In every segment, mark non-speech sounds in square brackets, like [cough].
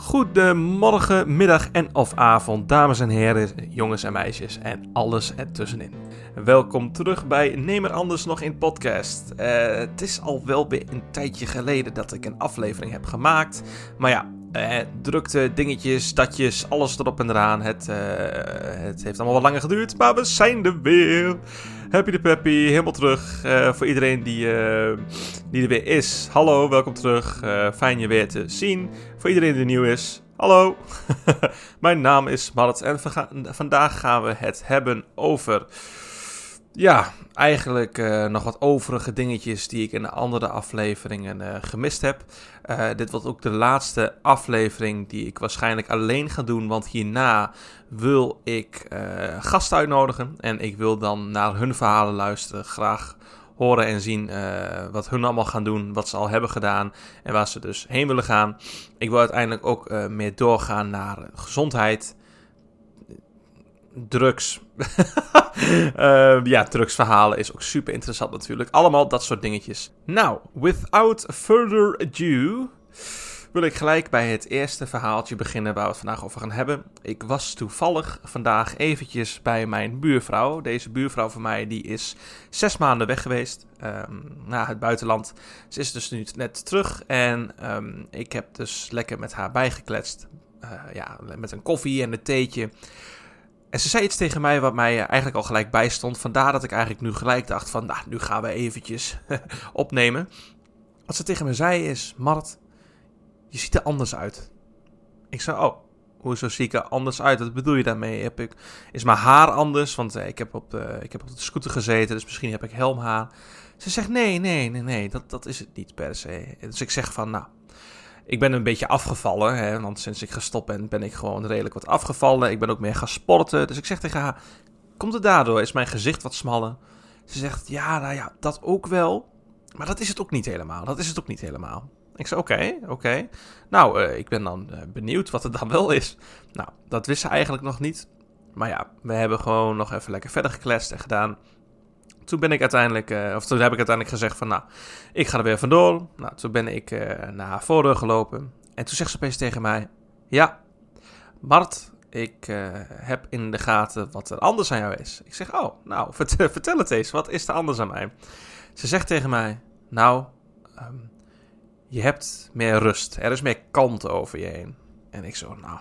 Goedemorgen, middag en of avond, dames en heren, jongens en meisjes en alles ertussenin. Welkom terug bij Neem Anders nog in podcast. Uh, het is al wel weer een tijdje geleden dat ik een aflevering heb gemaakt. Maar ja, uh, drukte, dingetjes, datjes, alles erop en eraan. Het, uh, het heeft allemaal wat langer geduurd, maar we zijn er weer. Happy de Peppy, helemaal terug. Uh, voor iedereen die, die er weer is. Hallo, welkom terug. Fijn je weer te zien. Voor iedereen die nieuw is. Hallo. [laughs] Mijn naam is Marit en vandaag gaan we het hebben over... Ja, eigenlijk uh, nog wat overige dingetjes die ik in de andere afleveringen uh, gemist heb. Uh, dit wordt ook de laatste aflevering die ik waarschijnlijk alleen ga doen, want hierna wil ik gasten uitnodigen. En ik wil dan naar hun verhalen luisteren, graag horen en zien wat hun allemaal gaan doen, wat ze al hebben gedaan en waar ze dus heen willen gaan. Ik wil uiteindelijk ook meer doorgaan naar gezondheid, drugs. uh, [laughs] ja, drugsverhalen is ook super interessant natuurlijk. Allemaal dat soort dingetjes. Nou, without further ado wil ik gelijk bij het eerste verhaaltje beginnen waar we het vandaag over gaan hebben. Ik was toevallig vandaag eventjes bij mijn buurvrouw. Deze buurvrouw van mij die is zes maanden weg geweest um, naar het buitenland. Ze is dus nu net terug en um, ik heb dus lekker met haar bijgekletst. Uh, ja, met een koffie en een theetje. En ze zei iets tegen mij wat mij eigenlijk al gelijk bijstond. Vandaar dat ik eigenlijk nu gelijk dacht van, nou, nu gaan we eventjes [laughs] opnemen. Wat ze tegen me zei is, Mart, je ziet er anders uit. Ik zei, oh, hoezo zie ik er anders uit? Wat bedoel je daarmee? Heb ik, is mijn haar anders? Want eh, ik, heb op de, ik heb op de scooter gezeten, dus misschien heb ik helmhaar. Ze zegt, nee, nee, nee, nee, dat, dat is het niet per se. Dus ik zeg van, nou, ik ben een beetje afgevallen, hè, want sinds ik gestopt ben, ben ik gewoon redelijk wat afgevallen. Ik ben ook meer gaan sporten. Dus ik zeg tegen haar, komt het daardoor? Is mijn gezicht wat smaller? Ze zegt, ja, nou ja, dat ook wel. Maar dat is het ook niet helemaal. Dat is het ook niet helemaal. Ik zei, oké, oké. Nou, uh, ik ben dan uh, benieuwd wat het dan wel is. Nou, dat wist ze eigenlijk nog niet. Maar ja, we hebben gewoon nog even lekker verder gekletst en gedaan toen ben ik uiteindelijk, uh, of toen heb ik uiteindelijk gezegd van, nou, ik ga er weer vandoor. Nou, toen ben ik uh, naar haar voordeur gelopen. En toen zegt ze opeens tegen mij, ja, Mart, ik uh, heb in de gaten wat er anders aan jou is. Ik zeg, oh, nou, [laughs] vertel, het eens, wat is er anders aan mij? Ze zegt tegen mij, nou, um, je hebt meer rust. Er is meer kalmte over je heen. En ik zo, nou,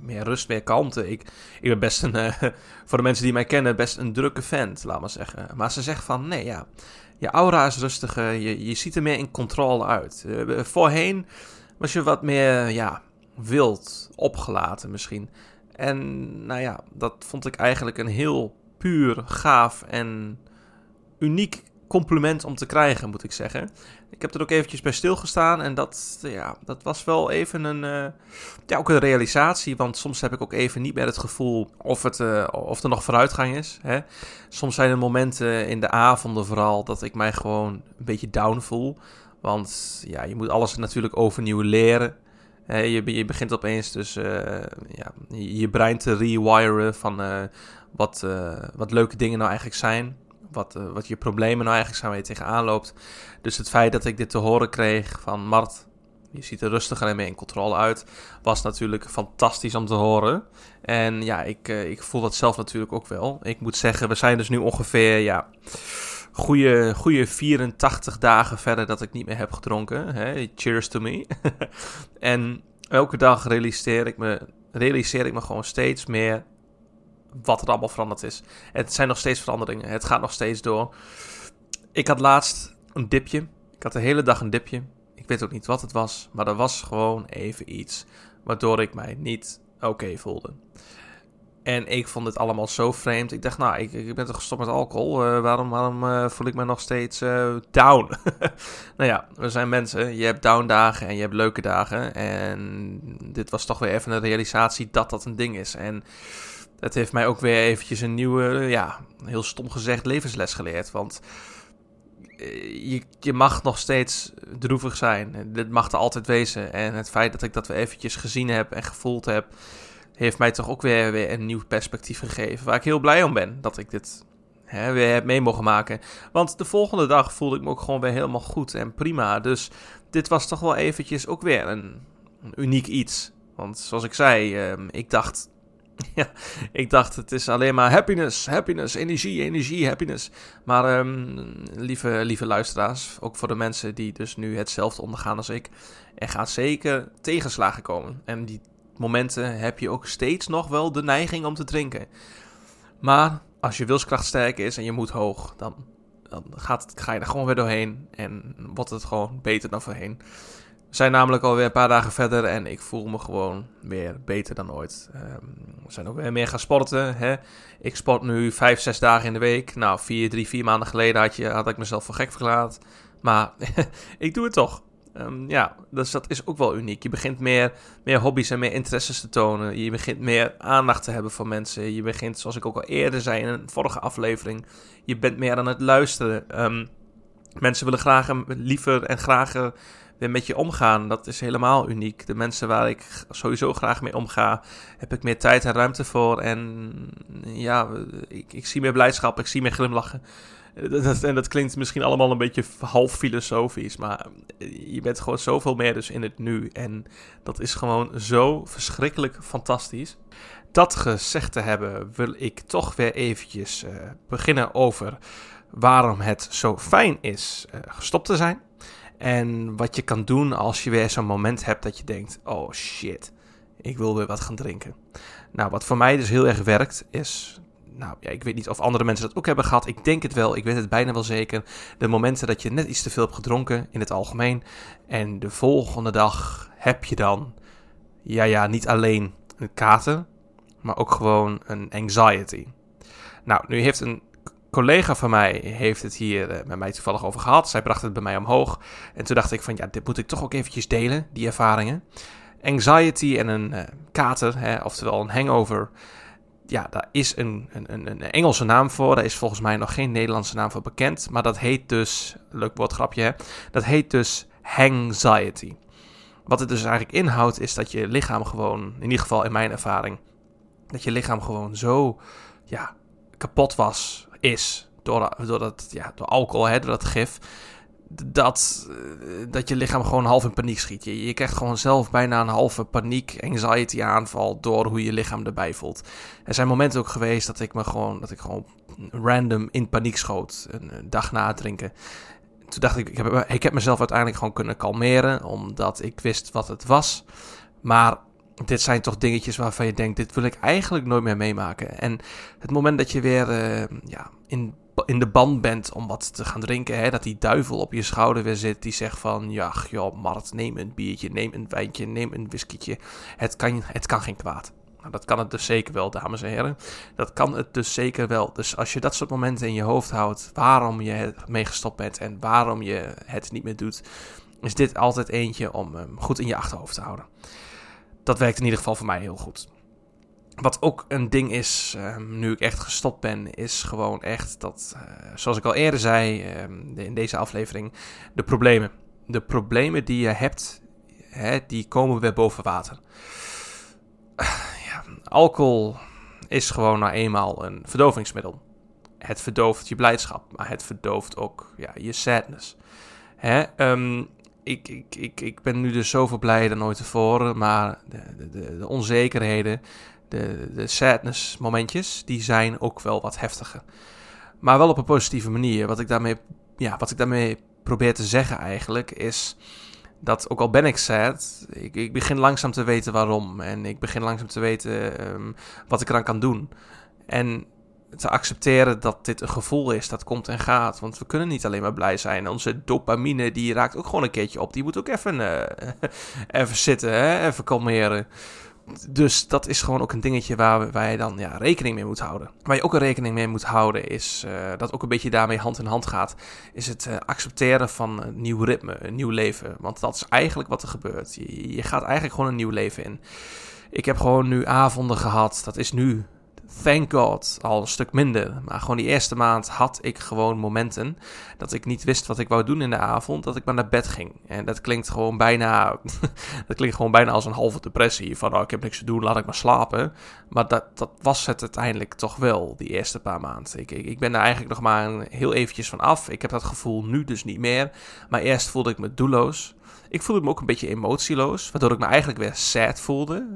meer rust, meer kalmte. Ik, ik ben best een, uh, [laughs] voor de mensen die mij kennen, best een drukke vent, laat maar zeggen. Maar ze zegt van, nee ja, je aura is rustiger, je, je ziet er meer in controle uit. Uh, voorheen was je wat meer, ja, wild, opgelaten misschien. En nou ja, dat vond ik eigenlijk een heel puur, gaaf en uniek compliment om te krijgen, moet ik zeggen. Ik heb er ook eventjes bij stilgestaan en dat, ja, dat was wel even een, uh, ja, ook een realisatie. Want soms heb ik ook even niet meer het gevoel of, het, uh, of er nog vooruitgang is. Hè. Soms zijn er momenten in de avonden vooral dat ik mij gewoon een beetje down voel. Want ja, je moet alles natuurlijk overnieuw leren. Je, je begint opeens dus uh, ja, je brein te rewiren van wat, wat leuke dingen nou eigenlijk zijn wat, uh, wat je problemen nou eigenlijk zijn waar je tegenaan loopt. Dus het feit dat ik dit te horen kreeg van Mart, je ziet er rustiger en meer in controle uit, was natuurlijk fantastisch om te horen. En ja, ik, uh, ik voel dat zelf natuurlijk ook wel. Ik moet zeggen, we zijn dus nu ongeveer, ja, goede, goede 84 dagen verder dat ik niet meer heb gedronken. Hè? Cheers to me. [laughs] en elke dag realiseer ik me, realiseer ik me gewoon steeds meer wat er allemaal veranderd is. Het zijn nog steeds veranderingen. Het gaat nog steeds door. Ik had laatst een dipje. Ik had de hele dag een dipje. Ik weet ook niet wat het was, maar er was gewoon even iets waardoor ik mij niet oké voelde. En ik vond het allemaal zo vreemd. Ik dacht, nou, ik, ik ben toch gestopt met alcohol. Uh, waarom waarom uh, voel ik me nog steeds uh, down? [laughs] nou ja, we zijn mensen. Je hebt down dagen en je hebt leuke dagen. En dit was toch weer even een realisatie dat dat een ding is. En het heeft mij ook weer eventjes een nieuwe, ja, heel stom gezegd, levensles geleerd. Want eh, je, je mag nog steeds droevig zijn. Dit mag er altijd wezen. En het feit dat ik dat weer eventjes gezien heb en gevoeld heb, heeft mij toch ook weer, weer een nieuw perspectief gegeven. Waar ik heel blij om ben dat ik dit hè, weer heb mee mogen maken. Want de volgende dag voelde ik me ook gewoon weer helemaal goed en prima. Dus dit was toch wel eventjes ook weer een, een uniek iets Want zoals ik zei, ehm, ik dacht [laughs] Ja, ik dacht het is alleen maar happiness, happiness, energie, energie, happiness. Maar um, lieve, lieve luisteraars, ook voor de mensen die dus nu hetzelfde ondergaan als ik, er gaan zeker tegenslagen komen. En die momenten heb je ook steeds nog wel de neiging om te drinken. Maar als je wilskracht sterk is en je moed hoog, dan, dan gaat ga je er gewoon weer doorheen en wordt het gewoon beter dan voorheen. Zijn namelijk alweer een paar dagen verder en ik voel me gewoon weer beter dan ooit. Um, we zijn ook weer meer gaan sporten. Hè? Ik sport nu vijf, zes dagen in de week. Nou, vier, drie, vier maanden geleden had, je, had ik mezelf voor gek verklaard. Maar [laughs] ik doe het toch. Um, ja, dus dat is ook wel uniek. Je begint meer, meer hobby's en meer interesses te tonen. Je begint meer aandacht te hebben voor mensen. Je begint, zoals ik ook al eerder zei in een vorige aflevering, je bent meer aan het luisteren. Um, mensen willen graag, liever en graag weer met je omgaan. Dat is helemaal uniek. De mensen waar ik sowieso graag mee omga, heb ik meer tijd en ruimte voor. En ja, ik, ik zie meer blijdschap, ik zie meer glimlachen. Dat, en dat klinkt misschien allemaal een beetje half filosofisch, maar je bent gewoon zoveel meer dus in het nu. En dat is gewoon zo verschrikkelijk fantastisch. Dat gezegd te hebben, wil ik toch weer eventjes uh, beginnen over waarom het zo fijn is gestopt te zijn. En wat je kan doen als je weer zo'n moment hebt dat je denkt: oh shit, ik wil weer wat gaan drinken. Nou, wat voor mij dus heel erg werkt, is. Nou ja, ik weet niet of andere mensen dat ook hebben gehad. Ik denk het wel, ik weet het bijna wel zeker. De momenten dat je net iets te veel hebt gedronken in het algemeen. En de volgende dag heb je dan. Ja, ja, niet alleen een kater, maar ook gewoon een anxiety. Nou, nu heeft een collega van mij heeft het hier uh, met mij toevallig over gehad. Zij bracht het bij mij omhoog. En toen dacht ik van ja, dit moet ik toch ook eventjes delen, die ervaringen. Anxiety en een uh, kater, hè, oftewel een hangover. Ja, daar is een, een, een, Engelse naam voor. Daar is volgens mij nog geen Nederlandse naam voor bekend. Maar dat heet dus, leuk woordgrapje hè, dat heet dus anxiety. Wat het dus eigenlijk inhoudt is dat je lichaam gewoon, in ieder geval in mijn ervaring, dat je lichaam gewoon zo ja, kapot was is door, door, dat, ja, door alcohol, hè, door dat gif, dat, eh, dat je lichaam gewoon half in paniek schiet. Je, je krijgt gewoon zelf bijna een halve paniek, anxiety aanval door hoe je lichaam erbij voelt. Er zijn momenten ook geweest dat ik me gewoon, dat ik gewoon random in paniek schoot, een, dag na het drinken. Toen dacht ik, ik heb, ik heb mezelf uiteindelijk gewoon kunnen kalmeren, omdat ik wist wat het was. Maar dit zijn toch dingetjes waarvan je denkt, dit wil ik eigenlijk nooit meer meemaken. En het moment dat je weer uh, ja, in, in de band bent om wat te gaan drinken, hè, dat die duivel op je schouder weer zit, die zegt van, ja, joh, Mart, neem een biertje, neem een wijntje, neem een whiskietje. Het kan, het kan geen kwaad. Nou, dat kan het dus zeker wel, dames en heren. Dat kan het dus zeker wel. Dus als je dat soort momenten in je hoofd houdt, waarom je mee gestopt bent en waarom je het niet meer doet, is dit altijd eentje om um, goed in je achterhoofd te houden dat werkt in ieder geval voor mij heel goed. Wat ook een ding is, ehm, nu ik echt gestopt ben, is gewoon echt dat, uh, zoals ik al eerder zei uh, in deze aflevering, de problemen. De problemen die je hebt, hè, die komen weer boven water. ja, alcohol is gewoon nou eenmaal een verdovingsmiddel. Het verdooft je blijdschap, maar het verdooft ook ja, je sadness. Hè? Um, ik, ik, ik, ik ben nu dus zoveel blijer dan ooit tevoren. Maar de, de, de onzekerheden, de, de sadness momentjes, die zijn ook wel wat heftiger. Maar wel op een positieve manier. Wat ik daarmee, ja, wat ik daarmee probeer te zeggen eigenlijk is dat ook al ben ik sad, ik, ik begin langzaam te weten waarom. En ik begin langzaam te weten um, wat ik eraan kan doen. En te accepteren dat dit een gevoel is dat komt en gaat. Want we kunnen niet alleen maar blij zijn. Onze dopamine die raakt ook gewoon een keertje op. Die moet ook even, uh, [laughs] even zitten, hè? even kalmeren. Dus dat is gewoon ook een dingetje waar, je dan ja, rekening mee moet houden. Waar je ook een rekening mee moet houden is, uh, dat ook een beetje daarmee hand in hand gaat, is het uh, accepteren van een nieuw ritme, een nieuw leven. Want dat is eigenlijk wat er gebeurt. Je gaat eigenlijk gewoon een nieuw leven in. Ik heb gewoon nu avonden gehad, dat is nu thank God, al een stuk minder. Maar gewoon die eerste maand had ik gewoon momenten dat ik niet wist wat ik wou doen in de avond, dat ik maar naar bed ging. En dat klinkt gewoon bijna, [laughs] dat klinkt gewoon bijna als een halve depressie. Van, oh, ik heb niks te doen, laat ik maar slapen. Maar dat, dat was het uiteindelijk toch wel, die eerste paar maanden. Ik, ik, ik ben er eigenlijk nog maar heel eventjes van af. Ik heb dat gevoel nu dus niet meer. Maar eerst voelde ik me doelloos. Ik voelde me ook een beetje emotieloos, waardoor ik me eigenlijk weer sad voelde.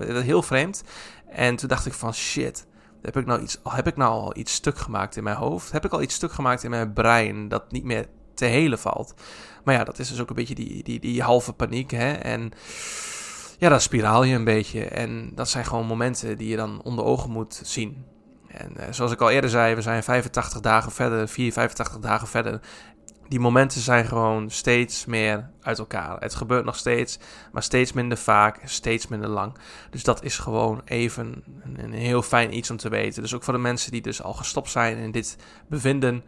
Uh, heel vreemd. En toen dacht ik van shit, heb ik, nou iets, heb ik nou al iets stuk gemaakt in mijn hoofd? Heb ik al iets stuk gemaakt in mijn brein dat niet meer te helen valt? Maar ja, dat is dus ook een beetje die, die, die halve paniek. Hè? En ja, dan spiraal je een beetje. En dat zijn gewoon momenten die je dan onder ogen moet zien. En uh, zoals ik al eerder zei, we zijn 85 dagen verder, 4, 85 dagen verder. Die momenten zijn gewoon steeds meer uit elkaar. Het gebeurt nog steeds, maar steeds minder vaak, steeds minder lang. Dus dat is gewoon even een, heel fijn iets om te weten. Dus ook voor de mensen die dus al gestopt zijn en dit bevinden,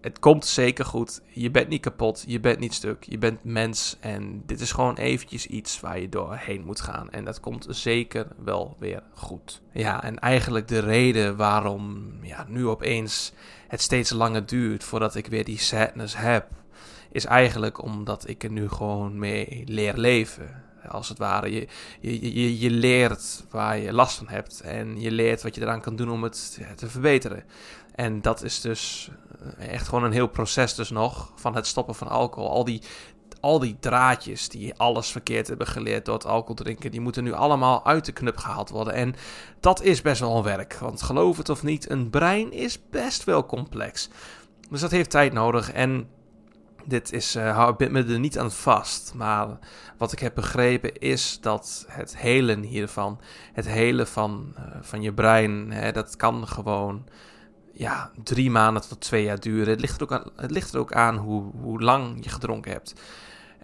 het komt zeker goed. Je bent niet kapot, je bent niet stuk, je bent mens. En dit is gewoon eventjes iets waar je doorheen moet gaan. En dat komt zeker wel weer goed. Ja, en eigenlijk de reden waarom ja, nu opeens het steeds langer duurt voordat ik weer die sadness heb, is eigenlijk omdat ik er nu gewoon mee leer leven. Als het ware, je, je, je, je leert waar je last van hebt en je leert wat je eraan kan doen om het te verbeteren. En dat is dus eh, echt gewoon een heel proces dus nog van het stoppen van alcohol. Al die, al die draadjes die alles verkeerd hebben geleerd door het alcohol drinken, die moeten nu allemaal uit de knup gehaald worden. En dat is best wel een werk, want geloof het of niet, een brein is best wel complex. Dus dat heeft tijd nodig en dit is, uh, hou ik me er niet aan vast. Maar wat ik heb begrepen is dat het helen hiervan, het helen van, uh, van je brein, hè, dat kan gewoon ja, drie maanden tot twee jaar duren. Het ligt er ook aan, het ligt er ook aan hoe, hoe lang je gedronken hebt.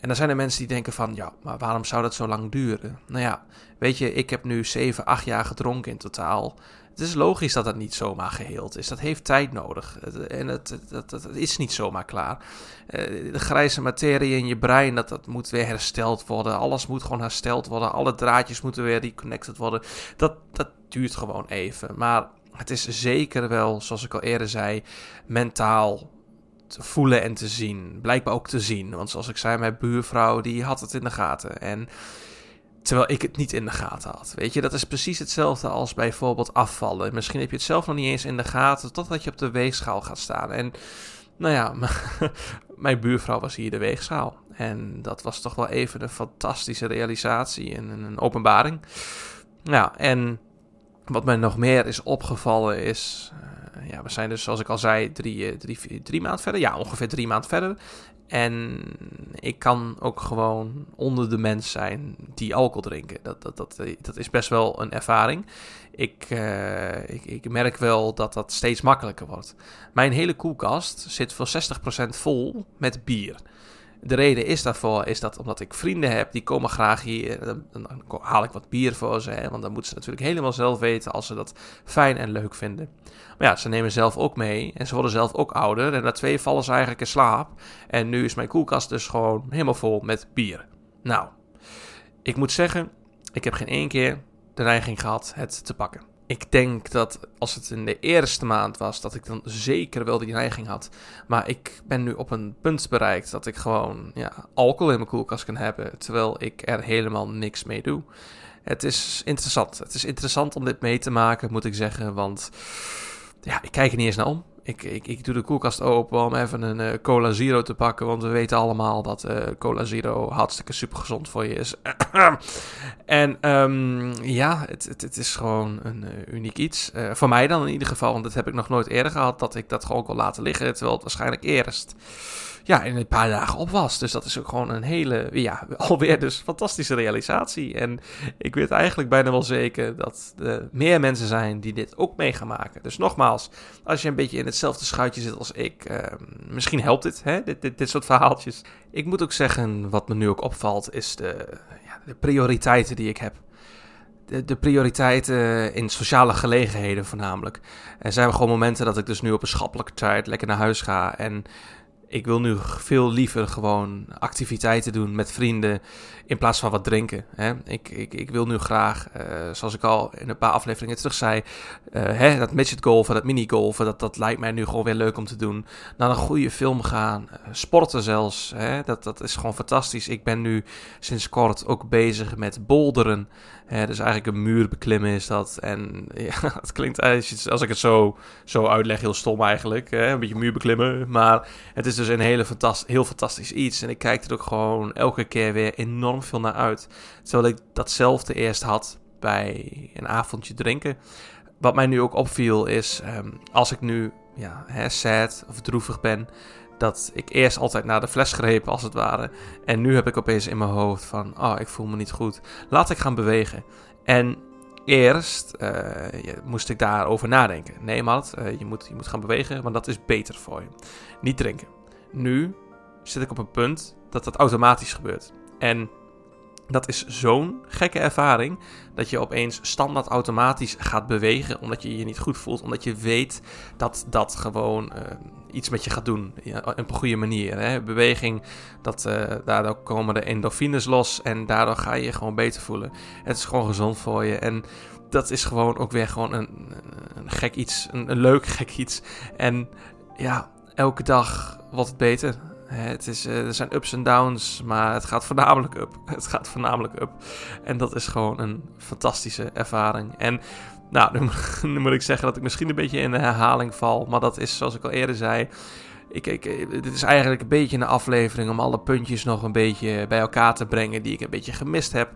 En dan zijn er mensen die denken van, ja, maar waarom zou dat zo lang duren? Nou ja, weet je, ik heb nu 7, 8 jaar gedronken in totaal. Het is logisch dat dat niet zomaar geheeld is. Dat heeft tijd nodig. En het, dat, dat, is niet zomaar klaar. Eh, de grijze materie in je brein, dat, dat moet weer hersteld worden. Alles moet gewoon hersteld worden. Alle draadjes moeten weer reconnected worden. Dat, dat duurt gewoon even. Maar het is zeker wel, zoals ik al eerder zei, mentaal te voelen en te zien. Blijkbaar ook te zien. Want zoals ik zei, mijn buurvrouw die had het in de gaten. En terwijl ik het niet in de gaten had. Weet je, dat is precies hetzelfde als bijvoorbeeld afvallen. Misschien heb je het zelf nog niet eens in de gaten totdat je op de weegschaal gaat staan. En nou ja, [laughs] mijn buurvrouw was hier de weegschaal. En dat was toch wel even een fantastische realisatie en een openbaring. Ja, en wat mij nog meer is opgevallen is. Uh, ja, we zijn dus, zoals ik al zei, drie, eh, drie, drie maanden verder. Ja, ongeveer drie maanden verder. En ik kan ook gewoon onder de mens zijn die alcohol drinken. Dat, dat, dat, eh, dat is best wel een ervaring. Ik, ik, ik, merk wel dat dat steeds makkelijker wordt. Mijn hele koelkast zit voor 60% vol met bier. De reden is daarvoor is dat omdat ik vrienden heb die komen graag hier. Dan, dan haal ik wat bier voor ze. Hè, want dan moeten ze natuurlijk helemaal zelf weten als ze dat fijn en leuk vinden. Maar ja, ze nemen zelf ook mee. En ze worden zelf ook ouder. En na twee vallen ze eigenlijk in slaap. En nu is mijn koelkast dus gewoon helemaal vol met bier. Nou, ik moet zeggen, ik heb geen één keer de neiging gehad het te pakken ik denk dat als het in de eerste maand was, dat ik dan zeker wel die neiging had. Maar ik ben nu op een punt bereikt dat ik gewoon ja, alcohol in mijn koelkast kan hebben, terwijl ik er helemaal niks mee doe. Het is interessant. Het is interessant om dit mee te maken, moet ik zeggen, want ja, ik kijk er niet eens naar om. Ik, ik, ik doe de koelkast open om even een uh, Cola Zero te pakken. Want we weten allemaal dat uh, Cola Zero hartstikke super gezond voor je is. [clears throat] en um, ja, het, het, is gewoon een uh, uniek iets. voor mij dan in ieder geval. Want dat heb ik nog nooit eerder gehad. Dat ik dat gewoon kon laten liggen. Terwijl het waarschijnlijk eerst ja, in een paar dagen op was. Dus dat is ook gewoon een hele, ja, alweer dus fantastische realisatie. En ik weet eigenlijk bijna wel zeker dat er meer mensen zijn die dit ook mee gaan maken. Dus nogmaals, als je een beetje in hetzelfde schuitje zit als ik, eh, misschien helpt dit, hè, dit, dit, dit soort verhaaltjes. Ik moet ook zeggen, wat me nu ook opvalt, is de, ja, de prioriteiten die ik heb. De, de, prioriteiten in sociale gelegenheden voornamelijk. Er zijn gewoon momenten dat ik dus nu op een schappelijke tijd lekker naar huis ga en ik wil nu veel liever gewoon activiteiten doen met vrienden in plaats van wat drinken. Hè? Ik, ik, ik wil nu graag, uh, zoals ik al in een paar afleveringen terug zei, uh, hè, dat midget golfen, dat mini golfen, dat, dat lijkt mij nu gewoon weer leuk om te doen. Naar een goede film gaan, uh, sporten zelfs, hè? Dat, dat is gewoon fantastisch. Ik ben nu sinds kort ook bezig met boulderen. Hè? Dus eigenlijk een muur beklimmen is dat. En [laughs] ja, het klinkt als ik het zo, zo uitleg heel stom eigenlijk, hè? een beetje muur beklimmen. Maar het is is dus een hele fantast heel fantastisch iets. En ik kijk er ook gewoon elke keer weer enorm veel naar uit. Terwijl ik datzelfde eerst had bij een avondje drinken. Wat mij nu ook opviel is, ehm, als ik nu ja, hè, sad of droevig ben, dat ik eerst altijd naar de fles greep als het ware. En nu heb ik opeens in mijn hoofd van, oh, ik voel me niet goed. Laat ik gaan bewegen. En eerst uh, moest ik daarover nadenken. Nee, maat, uh, je, moet, je moet gaan bewegen, want dat is beter voor je. Niet drinken. Nu zit ik op een punt dat dat automatisch gebeurt. En dat is zo'n gekke ervaring dat je opeens standaard automatisch gaat bewegen omdat je je niet goed voelt. Omdat je weet dat dat gewoon uh, iets met je gaat doen. Ja, op een goede manier. Hè? Beweging, dat, uh, daardoor komen de endorfines los en daardoor ga je je gewoon beter voelen. Het is gewoon gezond voor je en dat is gewoon ook weer gewoon een, een gek iets. Een leuk gek iets. En ja, elke dag het beter. Het is, eh, er zijn ups en downs, maar het gaat voornamelijk up. [laughs] Het gaat voornamelijk up. En dat is gewoon een fantastische ervaring. En nou, [laughs] nu, moet ik zeggen dat ik misschien een beetje in de herhaling val. Maar dat is, zoals ik al eerder zei. Ik, ik, dit is eigenlijk een beetje een aflevering om alle puntjes nog een beetje bij elkaar te brengen die ik een beetje gemist heb.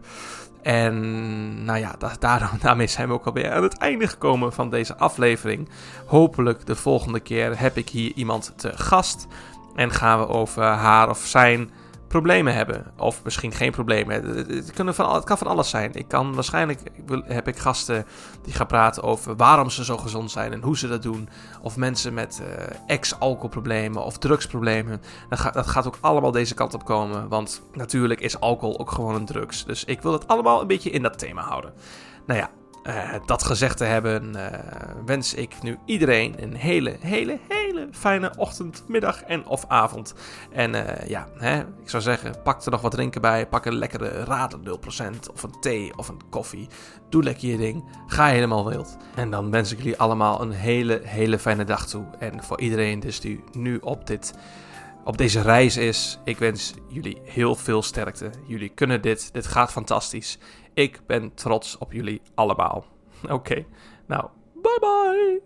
En nou ja, daar, [laughs] daarmee zijn we ook alweer aan het einde gekomen van deze aflevering. Hopelijk de volgende keer heb ik hier iemand te gast. En gaan we over haar of zijn problemen hebben. Of misschien geen problemen. Het, kunnen van, kan van alles zijn. Ik kan waarschijnlijk heb ik gasten die gaan praten over waarom ze zo gezond zijn en hoe ze dat doen. Of mensen met uh, ex-alcoholproblemen of drugsproblemen. Dat, gaat, dat gaat ook allemaal deze kant op komen. Want natuurlijk is alcohol ook gewoon een drugs. Dus ik wil het allemaal een beetje in dat thema houden. Nou ja, uh, dat gezegd te hebben, uh, wens ik nu iedereen een hele, hele, hele fijne ochtend, middag en of avond. En uh, ja, hè, ik zou zeggen, pak er nog wat drinken bij. Pak een lekkere raden 0% of een thee of een koffie. Doe lekker je ding. Ga helemaal wild. En dan wens ik jullie allemaal een hele, hele fijne dag toe. En voor iedereen dus die nu op dit op deze reis is. Ik wens jullie heel veel sterkte. Jullie kunnen dit. Dit gaat fantastisch. Ik ben trots op jullie allemaal. [laughs] Oké, nou, bye bye.